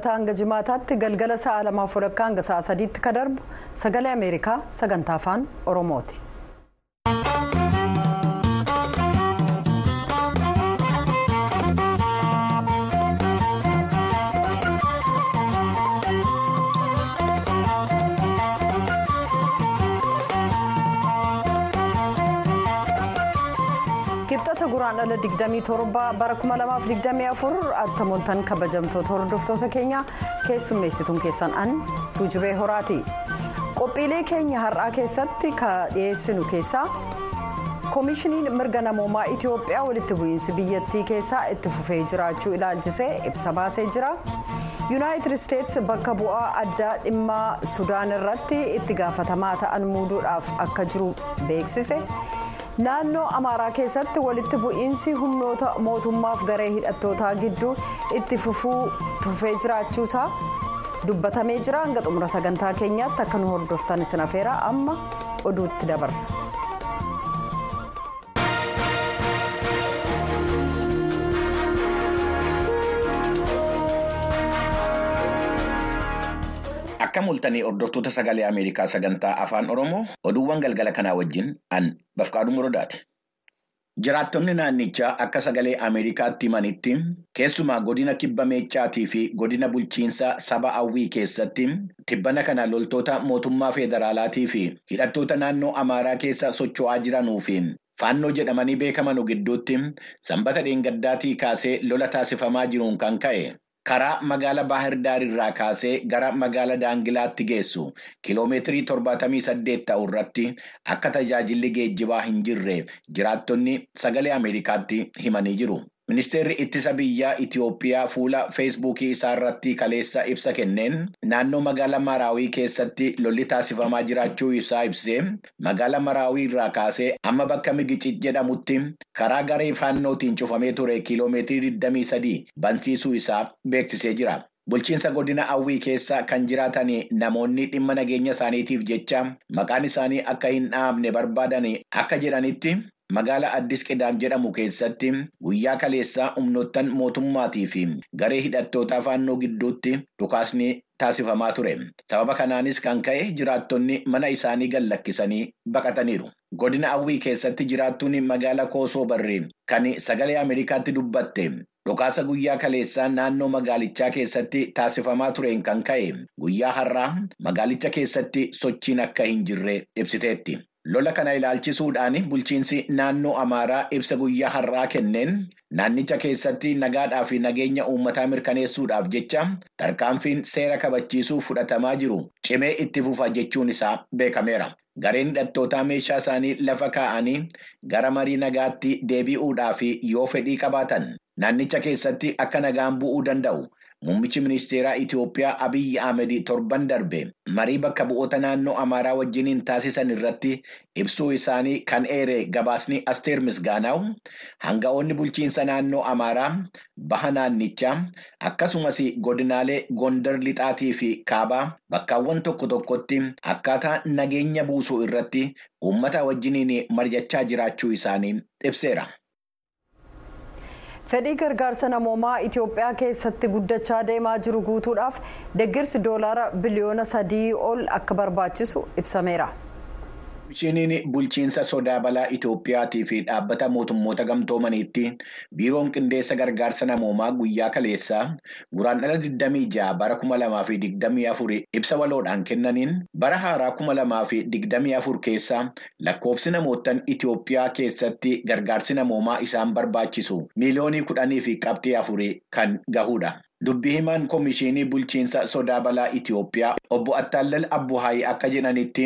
kun wixataa hanga jimaataatti galgala sa'a lamaaf hanga sa'a sadiitti ka darbu sagalee ameerikaa sagantaa afaan oromooti. Kibxata guraandhala 27 bara 2024 attamoltan kabajamtoota hordoftoota keenya keessummeessituun keessan an tuujubee horaati qophiilee keenya har'aa keessatti ka dhiyeessinu keessaa koomishiniin mirga namoomaa itiyoophiyaa walitti bu'iinsi biyyattii keessaa itti fufee jiraachuu ilaalchisee ibsa baasee jira yuunaayitid isteets bakka bu'aa addaa dhimma sudaan irratti itti gaafatamaa ta'an muuduudhaaf akka jiru beeksise. Naannoo amaaraa keessatti walitti bu'iinsi humnoota mootummaaf garee hidhattootaa gidduu itti fufee jiraachuusaa dubbatamee jira hanga xumura sagantaa keenyaatti akka nu hordoftan isin afeera amma oduutti dabarra. Akka mul'atanii hordoftoota sagalee Ameerikaa sagantaa afaan Oromoo oduuwwan galgala kanaa wajjin an bafqaaduu muradaati. Jiraattonni naannichaa akka sagalee Ameerikaatti himanitti keessumaa godina kibba meechaatii fi godina bulchiinsa saba hawwii keessatti tibbana kana loltoota mootummaa federaalaatii fi hidhattoota naannoo Amaaraa keessa socho'aa jiranuu fi faannoo jedhamanii beekaman gidduutti sanbata dheengaddaatii kaasee lola taasifamaa jiruun kan ka'e. Karaa magaalaa Baahir Daar irraa kaasee gara magaalaa Daangilaatti geessu kiloomeetirii torbaatamii saddeet ta'u irratti akka tajaajilli geejjibaa hin jirre jiraattonni sagalee Ameerikaatti himanii jiru. Ministeerri ittisa biyyaa Itiyoophiyaa fuula feesbuukii isaa irratti kaleessa ibsa kenneen naannoo magaalaa Maraawii keessatti lolli taasifamaa jiraachuu isaa ibsee magaalaa Maraawii irraa kaasee amma bakka Migicit jedhamutti karaa garee faannootiin cufamee ture kiloomeetirii 23 bansiisuu isaa beeksisee jira. Bulchiinsa godina Hawwii keessa kan jiraatan namoonni dhimma nageenya isaaniitiif jecha maqaan isaanii akka hin dhahamne barbaadan akka jedhanitti. Magaala Addis Qidaam jedhamu keessatti guyyaa kaleessaa humnoottan mootummaatii fi garee hidhattootaa faannoo gidduutti dhukaasni taasifamaa ture. Sababa kanaanis kan ka'e jiraattonni mana isaanii gad lakkisanii baqataniiru. Godina Hawwii keessatti jiraattuun magaala Koosoo Barree kan sagalee Ameerikaatti dubbatte. Dhukaasa guyyaa kaleessaa naannoo magaalichaa keessatti taasifamaa tureen kan ka'e guyyaa har'aa magaalicha keessatti sochiin akka hin jirre ibsiteetti. Lola kana ilaalchisuudhaan bulchiinsi naannoo Amaaraa ibsa guyyaa har'aa kenneen naannicha keessatti nagaadhaa fi nageenya uummataa mirkaneessuudhaaf jecha tarkaanfiin seera kabachiisuu fudhatamaa jiru cimee itti fufa jechuun isaa beekameera. Gareen hidhattootaa meeshaa isaanii lafa kaa'anii gara marii nagaatti deebi'uudhaaf yoo fedhii qabaatan naannicha keessatti akka nagaan bu'uu danda'u. Muummichi ministeeraa Itiyoophiyaa Abiyyi Ahmed torban darbe marii bakka bu'oota naannoo Amaaraa wajjiniin taasisan irratti ibsuu isaanii kan eere gabaasni Asteer Misgaanaw hanga'oonni bulchiinsa naannoo Amaaraa baha naannichaa akkasumas godinaalee Gondar Lixaatii fi Kaabaa bakkaawwan tokko tokkotti akkaataa nageenya buusuu irratti uummata wajjiniin mari'achaa jiraachuu isaanii ibseera. Fedhii gargaarsa namoomaa itiyoophiyaa keessatti guddachaa deemaa jiru guutuudhaaf deeggarsi doolaara biliyoona sadii ol akka barbaachisu ibsameera. Komishiniin bulchiinsa sodaa balaa Itiyoophiyaatii fi dhaabbata mootummoota gamtoomaniitti biiroon qindeessa gargaarsa namoomaa guyyaa kaleessaa guraandhala 26 bara 2024 ibsa waloodhaan kennaniin bara haaraa 2024 keessa lakkoofsi namootaan Itiyoophiyaa keessatti gargaarsi namoomaa isaan barbaachisu miiliyoonii kudhanii fi qabxii afurii kan gahudha. Dubbii himaan komishinii bulchiinsa sodaa balaa Itiyoophiyaa obbo Attaallal Abbuhaayii akka jedhanitti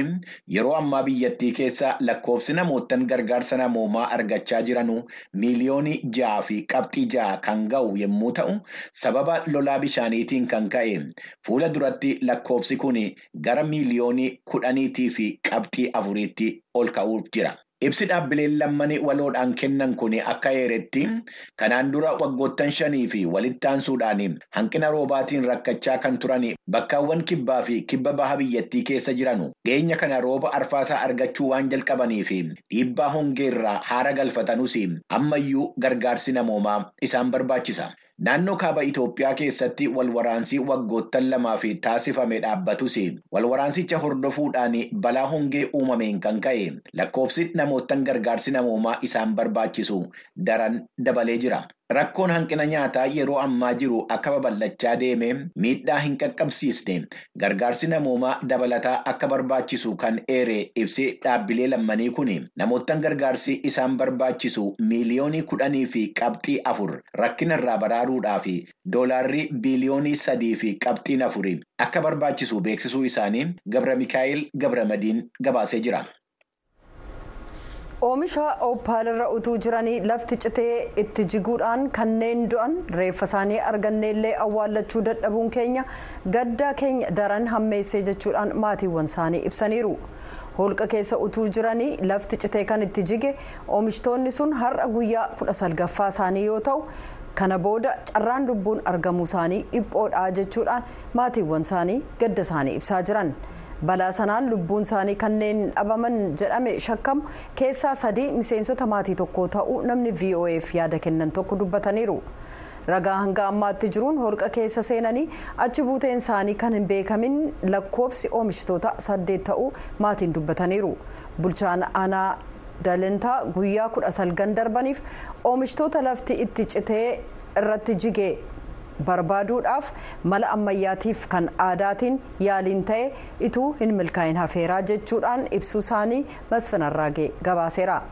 yeroo ammaa biyyattii keessa lakkoofsi namootaan gargaarsa namoomaa argachaa jiranuu miiliyoonii ja'a fi qabxii ja'a kan ga'u yommuu ta'u sababa lolaa bishaaniitiin kan ka'e fuula duratti lakkoofsi kun gara miiliyoonii kudhaniitii fi qabxii afuriitti ol ka'uuf jira. Ibsi dhaabbileen lammanii waloodhaan kennan kun akka eeretti kanaan dura waggoottan shanii fi walitti aansuudhaan hanqina roobaatiin rakkachaa kan turan bakkaawwan kibbaa fi kibba baha biyyattii keessa jiranu dhiyeenya kana rooba arfaasaa argachuu waan jalqabanii fi dhiibbaa hongeerraa haara galfatanus ammayyuu gargaarsi namoomaa isaan barbaachisa. Naannoo kaaba Itoophiyaa keessatti walwaraansii waggoottan lamaa fi taasifame dhaabbatus walwaraansicha hordofuudhaan balaa hongee uumameen kan ka'e lakkoofsi namootaan gargaarsi namoomaa isaan barbaachisu daran dabalee jira. Rakkoon hanqina nyaataa yeroo ammaa jiru akka babal'achaa deeme miidhaa hin qaqqabsiisne. Gargaarsi namoomaa dabalataa akka barbaachisu kan eere ibsee dhaabbilee lammanii kun namootaan gargaarsi isaan barbaachisu miiliyoonii kudhanii fi qabxii afur. Rakkina irraa baraaruudhaaf doolaarrii biiliyoonii sadii fi qabxiin afuri akka barbaachisu beeksisuu isaanii Gabra Mikaa'el Gabramadiin gabaasee jira. Oomisha oopaalirra utuu jiranii lafti citee itti jiguudhaan kanneen du'an reeffa isaanii arganneellee awwaallachuu dadhabuun keenya gaddaa keenya daran hammeessee jechuudhaan maatiiwwan isaanii ibsaniiru. holqa keessa utuu jiranii lafti citee kan itti jige oomishtoonni sun har'a guyyaa kudha salgaffaa isaanii yoo ta'u kana booda carraan lubbuun argamuu isaanii dhiphoodha jechuudhaan maatiiwwan isaanii gadda isaanii ibsaa jiran. Balaa sanaan lubbuun isaanii kanneen dhabaman jedhame shakkamu keessaa sadii miseensota maatii tokko ta'uu namni voaf yaada kennan tokko dubbataniiru ragaa hanga ammaatti jiruun holqa keessa seenanii achi buuteen isaanii kan hin beekamin lakkoofsi oomishtoota saddeet ta'uu maatiin dubbataniiru bulchaan aanaa dalentaa guyyaa kudha salgan darbaniif oomishtoota lafti itti citee irratti jigee. Barbaaduudhaaf mala ammayyaatiif kan aadaatiin yaaliin ta'e ituu hin milkaa'in hafeeraa jechuudhaan ibsuu isaanii masfinarraagee gabaaseera.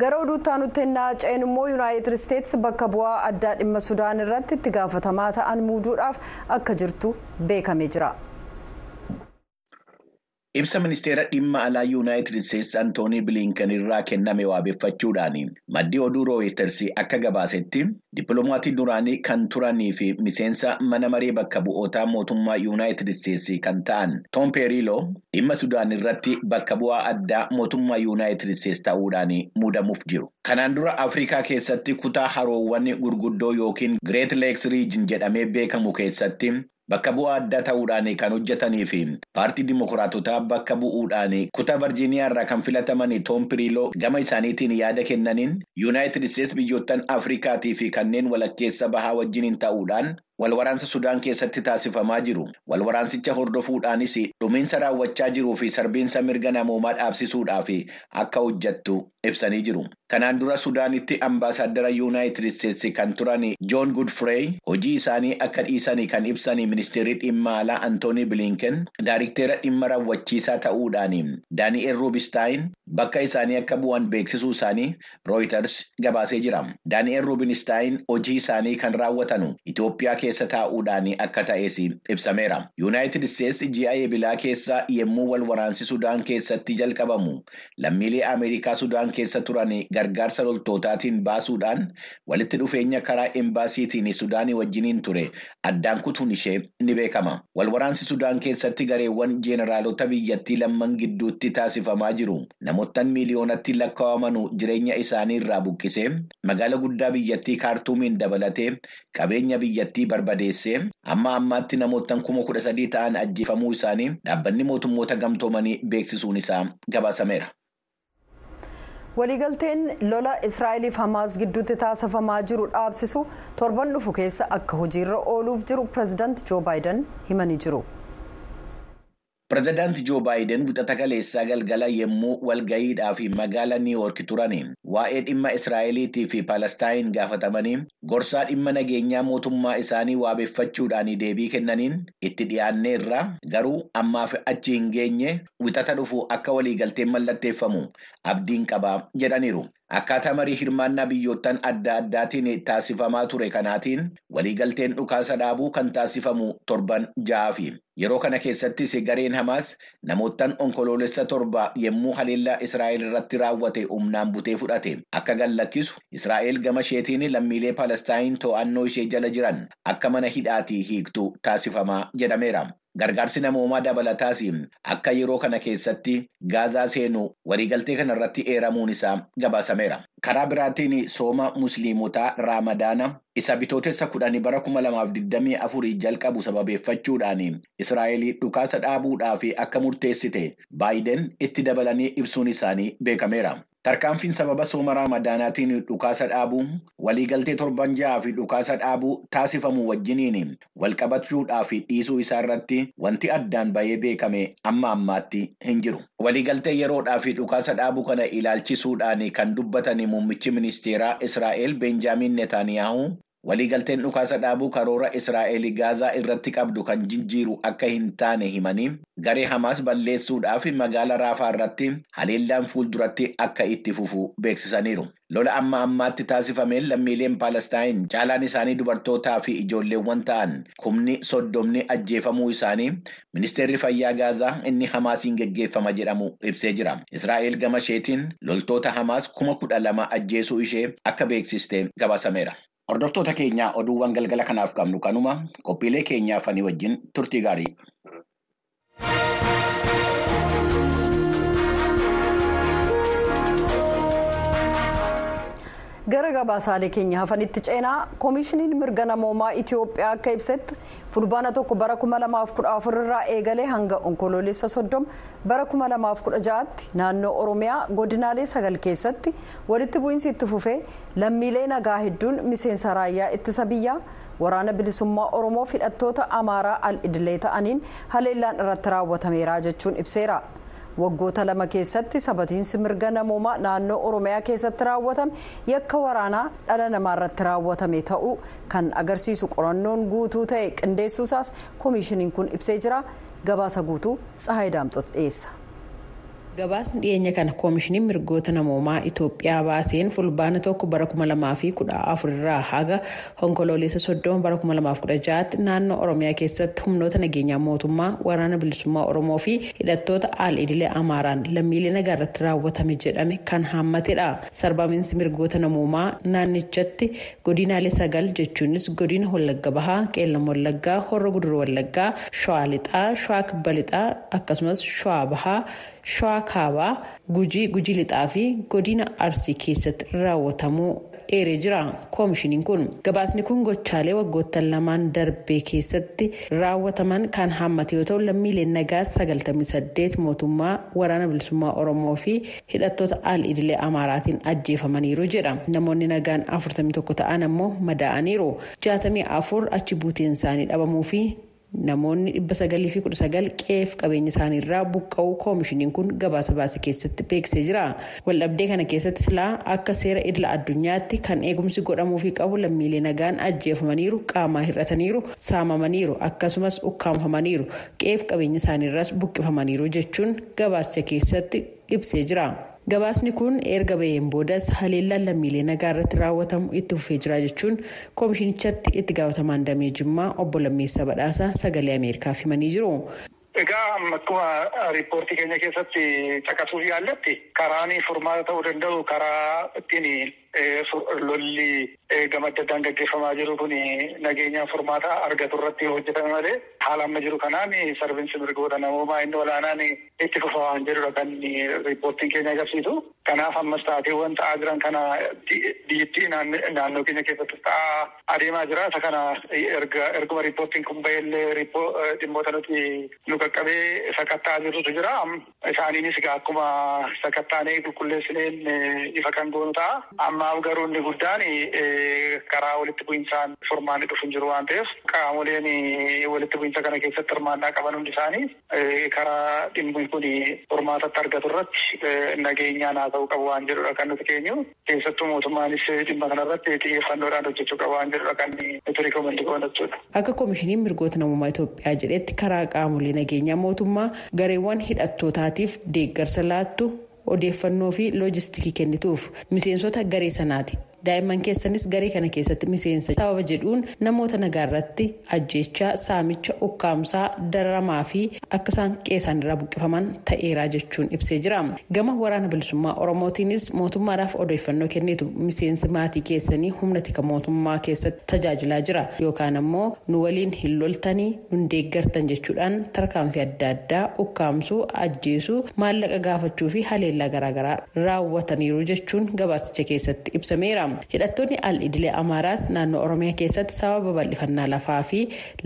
gara oduutti aanutti ennaa ce'en immoo yuunaayitid isteetsi bakka bu'aa addaa dhimma sudaan irratti itti gaafatamaa ta'an muuduudhaaf akka jirtu beekamee jira. Ibsa ministeera dhimma alaa yuunaayitid isteetsi antoonii biliinkan irraa kenname waabeeffachuudhaan maddi oduu rooyiters akka gabaasetti dippiloomatii duraanii kan turanii fi miseensa mana maree bakka bu'ootaa mootummaa yuunaayitid isteetsi kan ta'an toom peeriiloo dhimma sudaan irratti bakka bu'aa addaa mootummaa yuunaayitid isteetsi ta'uudhaan muudamuuf jiru. Kanaan dura Afrikaa keessatti kutaa haroowwan gurguddoo yookiin Greet Leeks Riijin jedhamee beekamu keessatti. Bakka bu'aa addaa ta'uudhaan kan hojjetanii fi paartii dimokiraatotaa bakka bu'uudhaan kutaa Virjiiniyaa irraa kan filataman Toom Piriiloo gama isaaniitiin yaada kennaniin yuunaayitid isteetsi biyyoottan Afrikaatii fi kanneen walakkeessa bahaa wajjiniin ta'uudhaan walwaraansa Sudaan keessatti taasifamaa jiru. Walwaraansicha hordofuudhaanis dhumiinsa raawwachaa jiruu fi sarbiinsa mirga namoomaa dhaabsisuudhaaf akka hojjettu ibsanii jiru. Kanaan dura Sudaanitti ambaasaaddara yuunaayitid isteetsi kan turan Joon Gudfrey hojii isaanii akka dhiisan kan ibsan ministeerri dhimma alaa Antoonii Bilinken daariktera dhimma raawwachiisaa ta'uudhaan Daani'el Ruubistaayin bakka isaanii akka bu'an beeksisuu isaanii Rooyiters gabaasee jira. Daani'el Ruubistaayin hojii isaanii kan raawwatan Itoophiyaa keessa taa'uudhaan akka ta'es ibsameera. Yuunaayitid isteetsi ji'a eebilaa keessa yemmuu wal waraansi Sudaan keessatti jalqabamu lammiilee Ameerikaa Sudaan keessa turan gargaarsa loltootaatiin baasuudhaan walitti dhufeenya karaa embaasiitiin Sudaanii wajjiniin ture addaan kutuun ishee ni beekama. Wal waraansi Sudaan keessatti gareewwan jeenaraalota biyyattii lamman gidduutti taasifamaa jiru. Namoottan miiliyoonatti lakkaa'aman jireenya isaanii irraa buqqisee magaala guddaa biyyattii kaartuumiin dabalatee qabeenya biyyattii barbadeessee amma ammaatti namoottan kuma kudha sadii ta'an ajjeefamuu isaanii dhaabbanni mootummoota gamtoomanii beeksisuun isaa gabaasameera. waliigalteen lola israa'eliif hamaas gidduutti taasifamaa jiru dhaabsisu torban dhufu keessa akka hojiirra ooluuf jiru pireezidaanti joo baayiden himanii jiru. Pireezidaanti Joo Baayiden wixata kaleessaa galgala yemmuu walgayiidhaaf magaala Niiwoork turanii waa'ee dhimma Israa'eliitii fi Palestaayin gaafatamanii gorsaa dhimma nageenyaa mootummaa isaanii waabeeffachuudhaan deebii kennaniin itti dhiyaanneerra garuu ammaaf achi hin geenye wixata dhufu akka waliigalteen mallatteeffamu abdiin qabaa jedhaniiru. Akkaataa marii hirmaannaa biyyoottan adda addaatiin taasifamaa ture kanaatiin waliigalteen dhukaasa dhaabuu kan taasifamu torban ja'aafi. Yeroo kana keessattis gareen Hamaas namoottan onkoloolessa torba yemmuu haleellaa Israa'el irratti raawwate humnaan butee fudhate akka gallakkisu Israa'el gama isheetiin lammiilee Palestaayin to'annoo ishee jala jiran akka mana hidhaatii hiiktu taasifamaa jedhameera. Gargaarsi namoomaa dabalataas akka yeroo kana keessatti gaazaa seenu waliigaltee kana irratti eeramuun isaa gabaasameera. Karaa biraatiin sooma musliimotaa Raamadaana isa bitootessa kudhanii bara kuma lamaaf digdamii afurii jalqabu sababeeffachuudhaan Israa'el dhukaasa dhaabuudhaaf akka murteessite baayiden itti dabalanii ibsuun isaanii beekameera. Tarkaanfiin sababa sooma raamadaanaatiin dhukaasa dhaabuu waliigaltee torban ja'aa fi dhukaasa dhaabuu taasifamu wajjiniin walqabachuudhaa fi dhiisuu isaa irratti wanti addaan bahee beekame amma ammaatti hin jiru. Waliigaltee yeroodhaa fi dhukaasa dhaabuu kana ilaalchisuudhaan kan dubbatan muummichi ministeeraa Israa'el Benjaamin Netaaniyaahu. Waliigalteen dhukaasa dhaabuu karoora Israa'el Gaazaa irratti qabdu kan jijjiiru akka hin taane himanii garee Hamaas balleessuudhaaf magaala Raafaa irratti haleellaan fuulduratti akka itti fufu beeksisaniiru. Lola amma ammaatti taasifameen lammiileen Paalestaayin caalaan isaanii dubartootaa fi ijoolleewwan ta'an kumni soddomni ajjeefamuu isaanii ministeerri fayyaa Gaazaa inni Hamaasiin geggeeffama jedhamu ibsee jira. Israa'el gama isheetiin loltoota Hamaas kuma kudha lama ajjeesuu ishee akka beeksiste gabaasameera. Hordoftoota keenyaa oduuwwan galgala kanaaf qabnu kanuma qophiilee keenyaa fanii wajjin turtii gaarii. Gara gabaasaalee keenya hafanitti ceenaa koomishiniin mirga namoomaa itiyoophiyaa akka ibsetti fulbaana tokko bara 2014 irraa eegalee hanga onkoloolessa soddoma bara 2016tti naannoo oromiyaa godinaalee sagal keessatti walitti bu'iinsi itti fufee lammiilee nagaa hedduun miseensa raayyaa ittisa biyyaa waraana bilisummaa oromoo hidhattoota amaaraa al idilee ta'aniin haleellaan irratti raawwatameera jechuun ibseera. Waggoota lama keessatti sabatiinsi mirga namoomaa naannoo oromiyaa keessatti raawwatame yakka waraanaa dhala namaa irratti raawwatame ta'uu kan agarsiisu qorannoon guutuu ta'e qindeessuusaas koomishiniin kun ibsee jira gabaasa guutuu tsahayi daamxoot dhiyeessa. Gabaasni dhiyeenya kana koomishiniin mirgoota namoomaa itoophiyaa baaseen fulbaana tokko bara 2014 irraa haga onkoloolessa soddoma bara 2016tti naannoo oromiyaa keessatti humnoota nageenyaa mootummaa waraana bilisummaa oromoo fi hidhattoota al idilee amaaraan lammiilee nagaa irratti raawwatame jedhame kan haammatedha sarbamiinsi mirgoota namoomaa naannichatti godinaalee sagal jechuunis godina wallagga bahaa qeellam wallaggaa horra guduruu wallaggaa shawaa lixaa shawaa kibba lixaa akkasumas shawaa bahaa. Shawaa kaabaa gujii gujii lixaa fi godina arsii keessatti raawwatamuu eeree jira koomishiniin kun gabaasni kun gochaalee waggoottan lamaan darbee keessatti raawwataman kan haammate yoo ta'u lammiileen nagaa 98 mootummaa waraana bilisummaa oromoo fi hidhattoota al idilee amaaraatiin ajjeefamaniiru jedha namoonni nagaan 41 ta'an ammoo madaa'aniiru 64 achi buuteen isaanii dhabamuu fi. Namoonni dhibba sagalii fi kudha sagal qe'eef qabeenya isaaniirraa buqqa'uu koomishiniin kun gabaasa baase keessatti beeksisee jira waldhabdee kana keessatti silaa akka seera idila addunyaatti kan eegumsi godhamuufii qabu lammiilee nagaan ajjeefamaniiru qaamaa hir'ataniiru saamamaniiru akkasumas ukkaamfamaniiru qe'eef qabeenya isaaniirraas buqqifamaniiru jechuun gabaasicha keessatti ibsee jira. Gabaasni kun erga baheen boodas haleellaan lammiilee nagaa irratti raawwatamu itti fufee jira jechuun koomishinichatti itti gaafatamaan damee jimmaa obbo Lammeessaa Badhaasaa sagalee ameerikaaf himanii jiru. Egaa akkuma riippoortii keenya keessatti caqasuuf yaallatti karaan furmaata ta'uu danda'u karaa ittiin lolli gama adda addaan gaggeeffamaa jiru kun nageenya furmaata argatu irratti hojjetame malee haala amma jiru kanaan sarbiinsi mirgoota namoomaa inni olaanaan itti fufa waan jedhudha kan riippoortiin keenya agarsiisu. Kanaaf ammas taateewwan ta'aa jiran kana biyyattii naannoo keenya keessatti ta'aa adeemaa jira. Isa kana erguma riippoortiin kun bahee dhimmoota nuti nu qaqqabee sakatta'aa jirrutu jira. Isaaniinis akkuma sakattaanee qulqulleessineen ifa kan goonu ta'a. Ammaaf garuu inni guddaan karaa walitti bu'insaan furmaanni dhufu hin jiru waan ta'eef qaamoleen walitti bu'insa kana keessatti hirmaannaa qaban hundi isaanii karaa dhimmi kun furmaatatti argatu irratti nageenyaan haa ta'uu qabu waan jedhudha kan nuti keenyu keessattuu mootummaanis dhimma kanarratti xiyyeeffannoodhaan hojjechuu qabu waan jedhudha kan nuti rikoomandi goon jechuudha. Akka koomishiniin mirgoota namummaa Itoophiyaa jedhetti karaa qaamolee nageenyaa mootummaa gareewwan hidhattootaatiif deeggarsa laattu odeeffannoo fi loojistikii kennituuf miseensota garee sanaati. Daa'imman keessanis garee kana keessatti miseensa sababa jedhuun namoota nagaa irratti ajjeechaa saamicha ukkaamsaa dararamaa fi akka isaan qeesaan irraa buqqifaman ta'eeraa jechuun ibsee jira gama waraana bilisummaa oromootiinis mootummaadhaaf odeeffannoo kennitu miseensi maatii keessanii humna tika mootummaa keessatti tajaajilaa jira yookaan ammoo nu waliin hin loltanii nun deeggartan jechuudhaan tarkaanfii adda addaa ukkaamsuu ajjeesuu maallaqa gaafachuu fi haleellaa garaagaraa raawwataniiru jechuun gabaasicha keessatti ibsameera. Hidhattoonni al idilee amaaraas naannoo oromiyaa keessatti sababa bal'ifannaa lafaa fi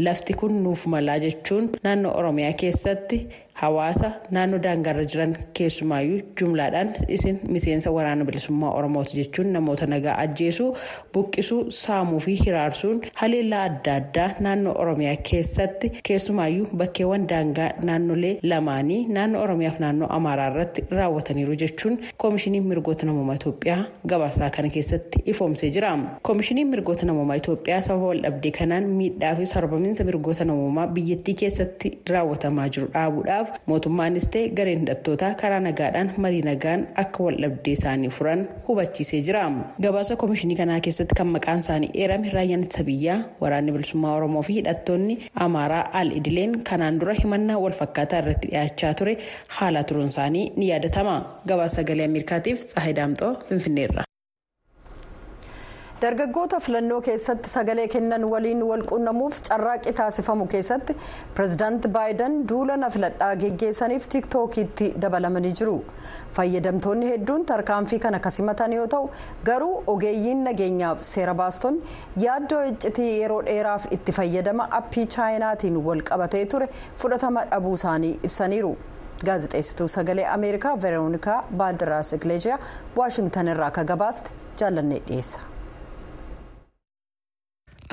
lafti kun nuuf malaa jechuun naannoo oromiyaa keessatti hawaasa naannoo daangaarra jiran keessumaayyuu jumlaadhaan isin miseensa waraana bilisummaa oromooti jechuun namoota nagaa ajjeesuu buqqisuu saamuu fi hiraarsuun haleellaa adda addaa naannoo oromiyaa keessatti keessumaayyuu bakkeewwan daangaa naannolee lamaanii naannoo oromiyaa fi naannoo amaaraa irratti raawwataniiru jechuun koomishiniin mirgoota namummaa itoophiyaa gabaasaa kana keessatti ifoomsee jira koomishiniin mirgoota namummaa itoophiyaa sababa waldhabdee kanaan miidhaa fi sarbamiinsa mirgoota namummaa biyyattii keessatti raawwatamaa jiru dhaabuudhaaf mootummaanis ta'e gareen hidhattootaa karaa nagaadhaan marii nagaan akka waldhabdee isaanii furan hubachiisee jira gabaasa koomishinii kanaa keessatti kan maqaan isaanii eerame raayyaan ittisa biyyaa waraanni bilisummaa oromoo fi hidhattoonni amaaraa al idileen kanaan dura himannaa walfakkaataa irratti dhiyaachaa ture haala turuun isaanii ni yaadatama gabaasa sagalee ameerikaatiif tsaahee daamxoo finfinneerra. Dargaggoota filannoo keessatti sagalee kennan waliin walquunnamuuf carraaqqii taasifamu keessatti pirezidaanti baayiden duula na filadhaa geggeessaniif tiiktookiitti dabalamanii jiru fayyadamtoonni hedduun tarkaanfii kana kasimatan yoo ta'u garuu ogeeyyiin nageenyaaf seera baastonni yaaddoo iccitii yeroo dheeraaf itti fayyadama appii chaayinaatiin wal qabatee ture fudhatama dhabuu isaanii ibsaniiru. gaazexeessituu sagalee ameerikaa veeroonikaa baaldiraas igleeshiyaa waashingtan irraa akka gabaaste jaallannee dhiyeessa.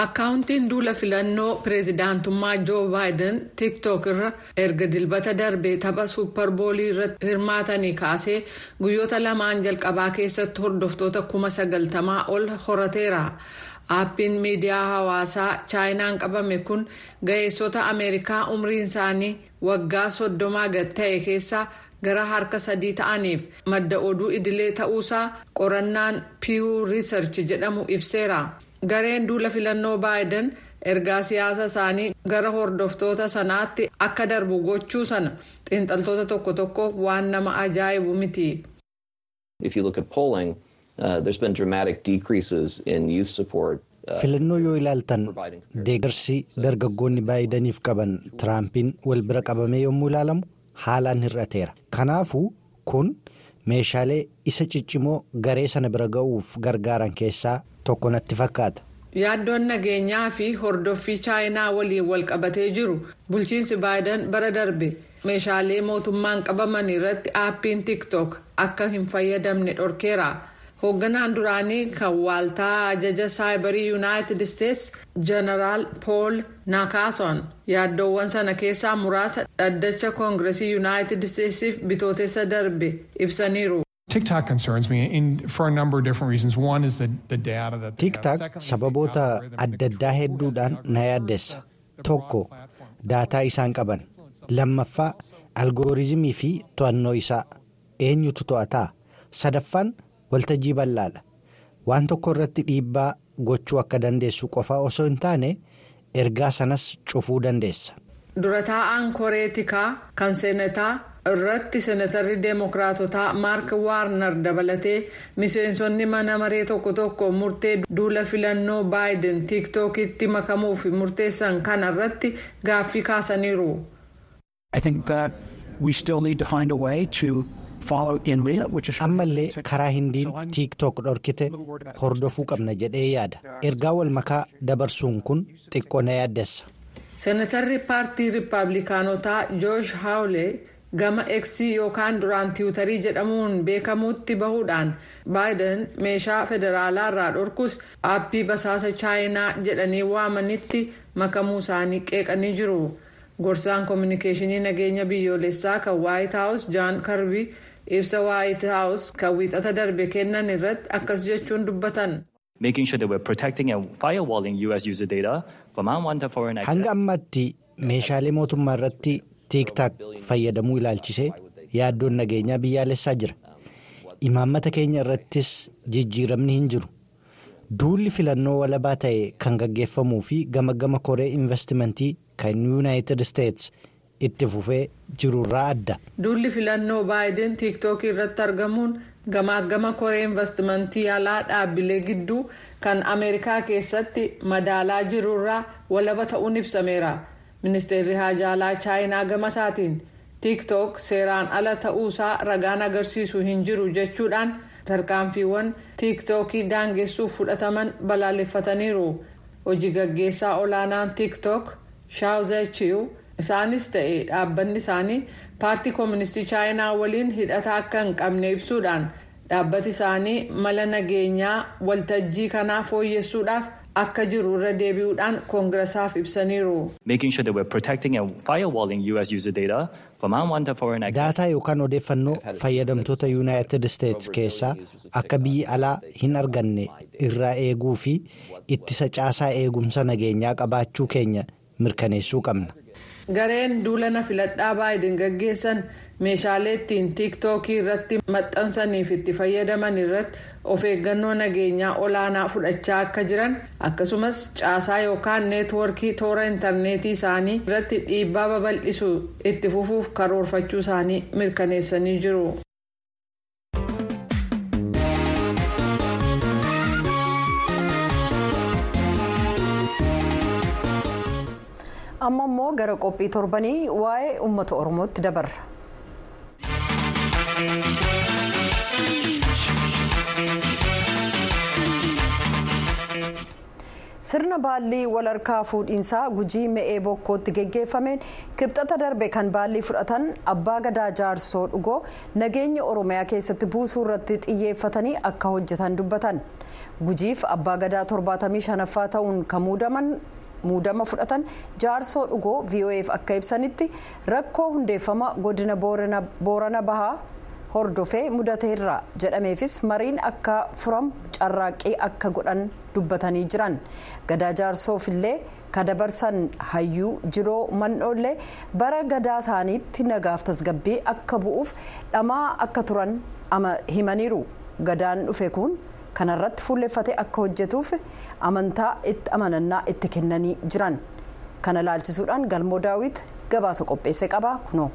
Akkaawuntiin duula filannoo pireezidaantummaa joo baayiden tiiktook irra erga dilbata darbee tapha suupparboolii irratti hirmaatanii kaasee guyyoota lamaan jalqabaa keessatti hordoftoota kuma sagaltamaa ol horateera aappiin miidiyaa hawaasaa chaayinaan qabame kun ga'eessota ameerikaa umriin isaanii waggaa soddomaa gad ta'e keessaa gara harka sadii ta'aniif madda oduu idilee ta'uusaa qorannaan piiw riisarchi jedhamu ibseera. Gareen duula filannoo baayiden ergaa siyaasa isaanii gara hordoftoota sanaatti akka darbu gochuu sana xiinxaltoota tokko tokko waan nama ajaa'ibu miti. filannoo yoo ilaaltan deeggarsi dargaggoonni baayidaniif qaban tiraampiin wal bira qabamee yommuu ilaalamu haalaan hir'ateera kanaafuu kun meeshaalee isa ciccimoo garee sana bira ga'uuf gargaaran keessaa tokko natti fakkaata. yaaddoon nageenyaa fi hordoffii chaayinaa waliin wal qabatee jiru bulchiinsi baayiden bara darbe meeshaalee mootummaan qabaman irratti aappiin tiktok akka hin fayyadamne dhorkeera hoogganaan duraanii kan waaltaa ajaja saayibarii yuunaayitid isteetsi jeneraal pool naakaason yaaddoowwan sana keessaa muraasa dhaddacha koongiresii yuunaayitid isteetsiif bitootessa darbe ibsaniiru. Tiktak sababoota adda addaa hedduudhaan na yaaddeessa tokko daataa isaan qaban lammaffaa algooriizimii fi to'annoo isaa eenyutu to'ataa sadaffaan waltajjii bal'aadha waan tokko irratti dhiibbaa gochuu akka dandeessu qofaa osoo hin taane ergaa sanas cufuu dandeessa. dura taa'aan koreetikaa kan seenataa irratti seenatarri deemokiraatotaa maark waarnar dabalatee miseensonni mana maree tokko tokko murtee duula filannoo baayiden tiiktookitti makamuuf murteessan kana irratti gaaffii kaasaniiru. ammallee karaa hindiin tiiktook dhorkite hordofuu qabna jedhee yaada ergaa wal makaa dabarsuun kun xiqqoo na yaaddessa. seenatarri paartii riippaabilikaanotaa joosh haawulee gama eksii yookaan duraan tiwutarii jedhamuun beekamuutti bahuudhaan baayiden meeshaa federaalaa irraa dhorkus aappii basaasa chaayinaa jedhanii waamanitti makamuu isaanii qeeqanii jiru gorsaan koominikeeshinii nageenya biyyoolessaa kan waayit haawus jaan karbii ibsa waayit haawus kan wiixata darbe kennan irratti akkas jechuun dubbatan. hanga ammaatti meeshaalee mootummaa irratti tiiktaak fayyadamuu ilaalchisee yaaddoon nageenyaa biyyaalessaa jira imaammata keenya irrattis jijjiiramni hin jiru duulli filannoo walabaa ta'e kan gaggeeffamuu fi gama gama koree investimentii kan yuunaayitid isteetsi itti fufee jirurraa adda. duulli filannoo baayiden tiiktookii irratti argamuun gamaa gama koree investimentii alaa dhaabbilee gidduu kan ameerikaa keessatti madaalaa jirurraa walaba ta'uun ibsameera ministeerri haajaalaa chaayinaa gama isaatiin tiiktook seeraan ala ta'uusaa ragaan agarsiisu hin jiru jechuudhaan tarkaanfiiwwan tiiktookii daangessuuf fudhataman balaaleffataniiru. Hojii gaggeessaa olaanaan tiiktook shaawuzachiiw isaanis ta'e dhaabbanni isaanii paartii kooministii chaayinaa waliin hidhata akka hin qabne ibsuudhaan dhaabbati isaanii mala nageenyaa waltajjii kanaa fooyyessuudhaaf akka jiru irra deebi'uudhaan koongiressaaf ibsaniiru. daataa yookaan odeeffannoo fayyadamtoota yuunaayitid isteetsi keessaa akka biyyi alaa hin arganne irraa eeguu fi ittisa caasaa eegumsa nageenyaa qabaachuu keenya mirkaneessuu qabna. Gareen duulana filadhaa baay'een gaggeessan meeshaalee ittiin tiiktookii irratti maxxansaniif itti fayyadaman irratti of eeggannoo nageenyaa olaanaa fudhachaa akka jiran akkasumas caasaa yookaan neetwoorkii toora intarneetii isaanii irratti dhiibbaa babal'isu itti fufuuf karoorfachuu isaanii mirkaneessanii jiru. Amma immoo gara qophii torbanii waa'ee uummata oromootti dabarra. sirna baallii walharkaa fuudhiinsaa gujii me'ee bokkootti geggeeffameen kibxata darbe kan baallii fudhatan abbaa gadaa jaarsoo dhugoo nageenya oromiyaa keessatti buusuu irratti xiyyeeffatanii akka hojjetan dubbatan gujiif abbaa gadaa 75ffaa ta'uun kan muudaman. Muudama fudhatan jaarsoo dhugoo vo'eef akka ibsanitti rakkoo hundeeffama godina boorana bahaa hordofee mudateerra jedhameefis mariin akka furamu carraaqqii akka godhan dubbatanii jiran gadaa jaarsoof illee kadabarsan hayyuu jiroo man'oollee bara gadaa isaaniitti nagaaf tasgabbii akka bu'uuf dhamaa akka turan himaniiru gadaan dhufe kun. Kanarratti fuulleffatee akka hojjetuuf amantaa itti amanannaa itti kennanii jiran kana laalchisuudhaan galmoo daawit gabaasa qopheesse qaba kunoo.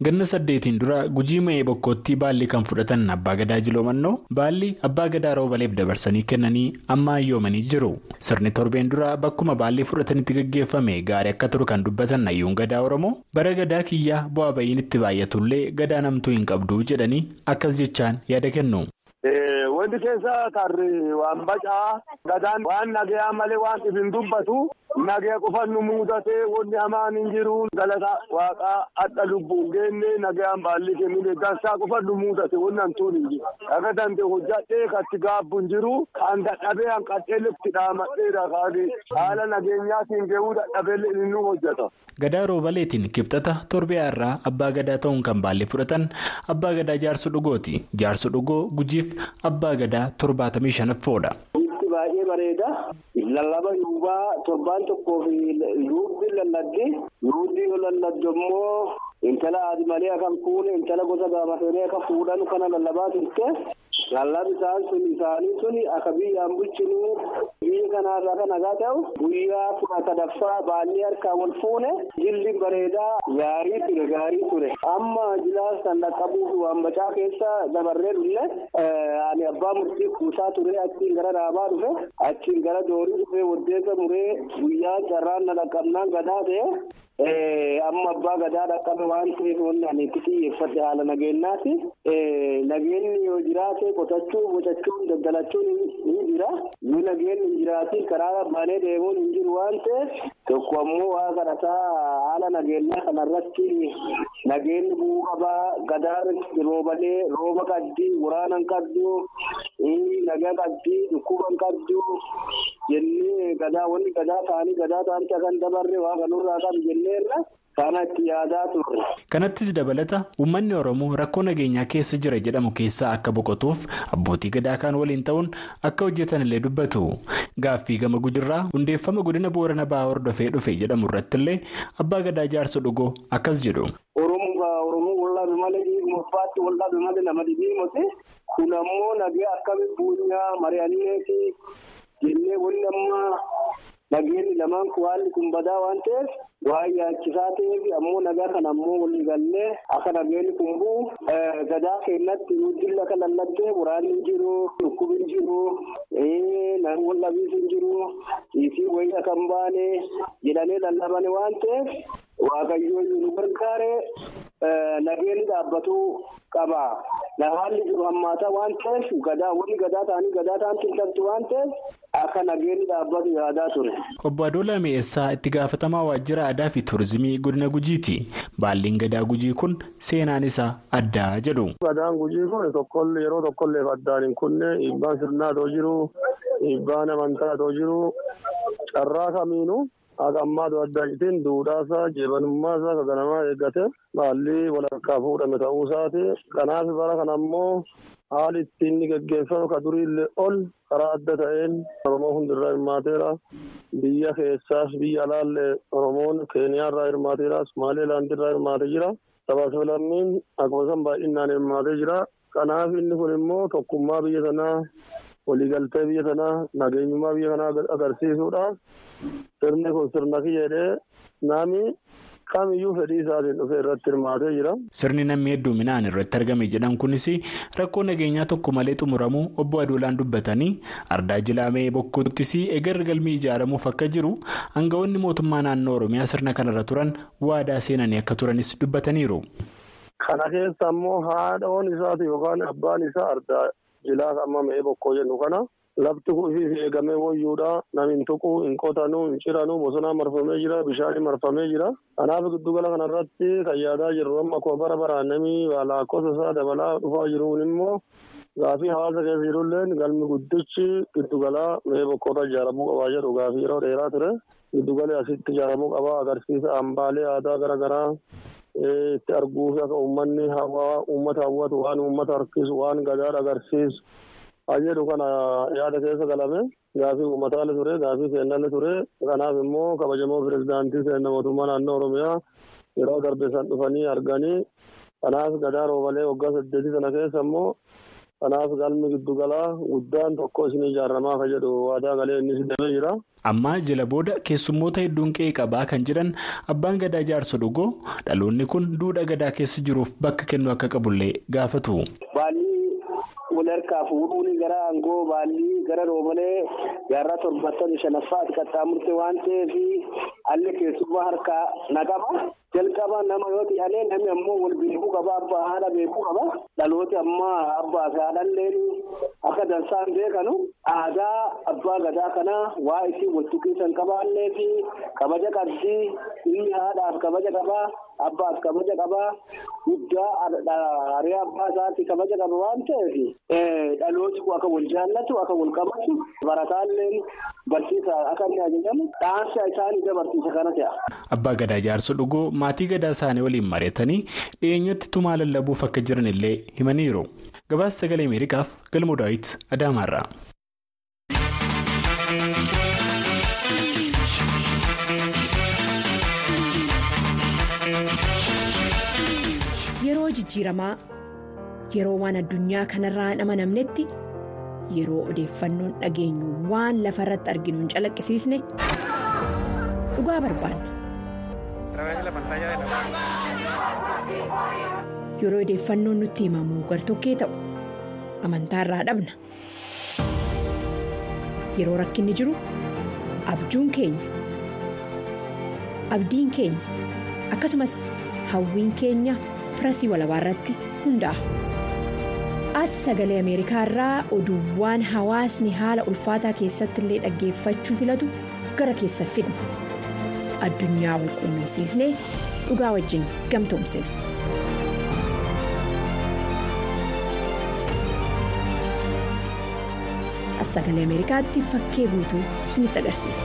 Ganna saddeetiin dura gujii ma'ee bokkootti baalli kan fudhatan abbaa gadaa jiloomannoo. Baalli abbaa gadaa roobaleef dabarsanii kennanii amma hayyoomanii jiru. Sirni torbeen dura bakkuma baalli fudhatanitti gaggeeffame gaarii akka turu kan dubbatan hayyuun gadaa oromoo. Bara gadaa kiyyaa bu'aa ba'iin itti baay'atullee gadaa namtuu hin qabdu jedhanii akkas jechaan yaada kennu. Wanti keessa tarri waan bacaa gadaan waan nagayaa malee waan ifin dubbatu nagaya qofan nu mudatee wanni hamaan hin jiru galata waaqaa adda lubbuun geenne nagayaan baalli kennine dansaa qofan nu mudate wanni hantuun hin jiru. Akka danda'e hojjadhee katti gaabbu hin jiru kan dadhabee hanqadhee lifti dhaamadheera kaanii haala nageenyaatiin gahuu dadhabee inni nu hojjeta. Gadaa roobaleetiin kibxata torbee irraa abbaa gadaa ta'uun kan baallee fudhatan abbaa gadaa jaarso dhugooti jaarso dhugoo gujiif abbaa gadaa torbaatamii shanaffoodha. Bifti baay'ee bareeda. Lallaba yuubaa torbaan tokkoo fi yuubbi lalladdi. Yuubbi yoo lalladdu immoo intala adi malee akka fuune intala gosa gaafatanii akka fuudhan kana lallabaa turte. Lallabni isaan sun isaanii sun akka biyyaan bulchinu biyya kanaarraa kan nagaa ta'u guyyaa kudha sadaffaa baallee harkaan wal fuune jilli bareedaa gaarii ture gaarii ture. Amma jilaa san dhaqqabuuf waan bacaa keessa dabarree dhulle ani abbaa murtii kuusaa ture achiin gara dhaabaa dhufe achiin gara doorii dhufe waddeessa muree guyyaa carraan na dhaqqabnaan gadaa ta'e amma abbaa gadaa dhaqqabe waan ta'eef wanni ani itti xiyyeeffadhe haala nageenyaati. Nageenyi yoo jiraate qotachuun bocachuun daggalachuun ni jira. Yoo nageenyi hin jiraatiin karaa baanee deemuun hin jiru waan ta'eef tokko ammoo waa kadhataa haala nageenyaa kanarratti nageenyi bu'uu qabaa gadaan roobalee rooba qabdii waraana qabdu nagaa qabdii dhukkuba qabdu jennee gadaa wanni gadaa ta'anii gadaa ta'anii kan dabarre waa kanurraa kan jenneerra. Kana itti yaadaa turre. Kanattis dabalata uummanni Oromoo rakkoo nageenyaa keessa jira jedhamu keessaa akka boqotuuf abbootii gadaa kaan waliin ta'uun akka hojjetan illee dubbatu. Gaaffii gama gujirraa hundeeffama godina boorana bahaa hordofee dhufe jedhamu irratti illee abbaa gadaa jaarsa dhugoo akkas jedhu. Oromoo wallaabe malee dhiigummaatti wallaabe malee nama dhiibee kun ammoo nagaa akkamiin buunyaa mari'anneeti jennee wanni amma. Nageenyi lamaan kun haalli kun badaa waan ta'eef waan yaachisaa ta'eef ammoo nagaa kana ammoo walii gallee akka nageenyi kun bu'u gadaa keenyatti dilla kan lallattee waraanni jiru dhukkubi hin jiru namni wallabiis hin jiru isii wayya kan baane jedhanii lallabane waan ta'eef waaqayyoon nu gargaare nageenyi dhaabbatuu qaba. Haalli jiru hammaataa waan ta'eef gadaa wanni gadaa ta'anii gadaa ta'an tiltamtu waan ta'eef akka nageenyi dhaabbatu yaadaa ture. Obbo Adoolaa Mi'eessaa itti gaafatamaa waajjira aadaa fi tuurizimii godina Gujiiti. Baalliin gadaa Gujii kun seenaan isaa addaa jedhu. Gadaan Gujii kun tokkollee yeroo tokkolleef addaan hin kunne dhiibbaan sirnaa too jiru dhiibbaan amantaa too jiru carraa kamiinuu. Haga ammaatu adda citiin duudhaasaa jeebanummaasaa ka ganamaa eeggate baalli walharkaa fuudhame ta'uu isaati. Kanaaf bara kana ammoo haali ittiin inni geggeeffamu ka duriillee ol karaa adda ta'een Oromoo hundirraa hirmaateera. Biyya keessaas biyya alaallee Oromoon Keeniyaarraa hirmaateera. Somaaliilaandirraa hirmaatee jira. Sabaa lammiin akkuma san baay'inaan hirmaatee jira. Kanaaf inni kun immoo tokkummaa biyya sanaa waliigaltee biyya sanaa nageenyummaa biyya kanaa agarsiisuudhaaf sirni kun sirna kiyyeedhee namni kamiyyuu fedhii isaatiin dhufee irratti hirmaatee jira. Sirni namni hedduminaan irratti argame jedhan kunis rakkoo nageenyaa tokko malee xumuramuu obbo Adoolaan dubbatanii ardaa jilaamee bokkuuttis eegarri galmii ijaaramuuf akka jiru aangawoonni mootummaa naannoo Oromiyaa sirna kanarra turan waadaa seenanii akka turanis dubbataniiru. Kana keessa ammoo haadhoon isaati yookaan abbaan isaa ardaa jilaa amma mee bokkoo jennu kana? Lafti kuufiif eegamee wayyuudha namni hin tuqu hin qotanu hin ciranu bosonaa marfamee jira bishaan marfamee jira. Kanaaf giddugala kanarratti kan yaadaa jirru amma akkuma bara baraan namni lakkoofsa isaa dabalaa dhufaa jiruun immoo gaafii hawaasa keessa jirulleen galmi guddichi giddugalaa mee bokkoota ijaaramuu qabaa jedhu. Gaafii yeroo dheeraa ture giddugalee asitti ijaaramuu qabaa agarsiisa hambaalee aadaa garaagaraa. Itti arguuf akka uummanni uummata hawwatu waan uummata harkisu waan gadaa agarsiisu. Jedhu kana yaada keessa galame gaafii uummataalee ture gaafii seenalee ture. Kanaaf immoo kabajamoo pirezidaantii seenaa mootummaa naannoo oromiyaa yeroo darbe san dhufanii arganii kanaaf gadaa roobalee waggaa saddeetii sana keessa immoo kanaaf galmi giddugalaa guddaan tokko isin ijaaramaa akka jedhu waadaa galee innis dabee jira. Amma jala booda keessummoota hedduun qe'ee qabaa kan jedhan abbaan gadaa jaarsa dhugoo dhaloonni kun duudhaa gadaa keessa jiruuf bakka kennu akka qabullee gaafatu. wal harkaa fuudhuun gara aangoo baallii gara roobalee jaarraa torbaatamii shanaffaatti qaxxaamurte waan ta'eef alli keessummaa harkaa naqaba. jalqaba nama yoo ta'e namni ammoo wal beekuu qaba abbaa haadha beekuu qaba. Dhalooti ammaa abbaa fi haadhalleen akka dansaan beekanu. Aadaa abbaa gadaa kanaa waa isin wal tuqiisan qabaannee fi kabaja qabdii inni haadhaaf kabaja qabaa abbaaf kabaja qabaa guddaa hariyaa abbaa isaatti kabaja qaba waan ta'eef dhalooti akka wal jaallatu akka wal qabatu barataalleen barsiisa akka inni ajajamu dhaansa isaanii dabarsiisa kana ta'a. Abbaa gadaa jaarsa dhugoo maatii gadaa isaanii waliin mari'atanii dhiyeenyatti tumaa lallabuuf akka jiran illee himaniiru. Gabaasa sagalee Ameerikaaf galmoo daawit Adaamaarraa. Yeroo jijjiiramaa yeroo waan addunyaa kanarraa hin amanamnetti yeroo odeeffannoon dhageenyu waan lafa irratti arginu hin calaqqisiisne dhugaa barbaanna. Yeroo odeeffannoon nutti himamu gartokkee ta'u amantaa irraa dhabna. Yeroo rakkinni jiru abjuun keenya abdiin keenya akkasumas hawwiin keenya pirasii walabaa irratti hundaa'a. As sagalee Ameerikaa irraa oduuwwan hawaasni haala ulfaataa keessatti illee dhaggeeffachuu filatu gara keessa fidna. Addunyaa wal quunnamsiisnee dhugaa wajjin gamtoomsina. As sagalee Ameerikaatti fakkee guutuu isinitti agarsiisa.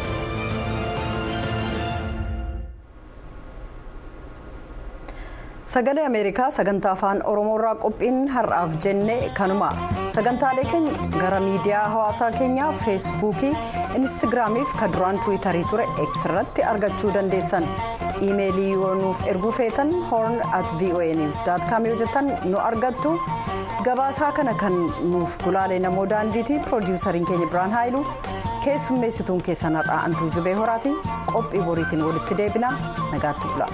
Sagalee Ameerikaa sagantaa afaan Oromoorraa qophiin har'aaf jenne kanuma. Sagantaalee keenya gara miidiyaa hawaasaa keenyaa feesbuukii instaagiraamii fi kan duraan tiwiitarii ture x irratti argachuu dandeessan. Iimeelii yoo nuuf erguu feetan horn at voa news yoo jettan nu argattu. Gabaasaa kana kan nuuf gulaalee namoo daandiitii piroodiwusariin keenya biraan haayilu. Keessummeessituun keessan har'aa antuu jubee horaati. Qophii boriitiin walitti deebina nagaatti bula.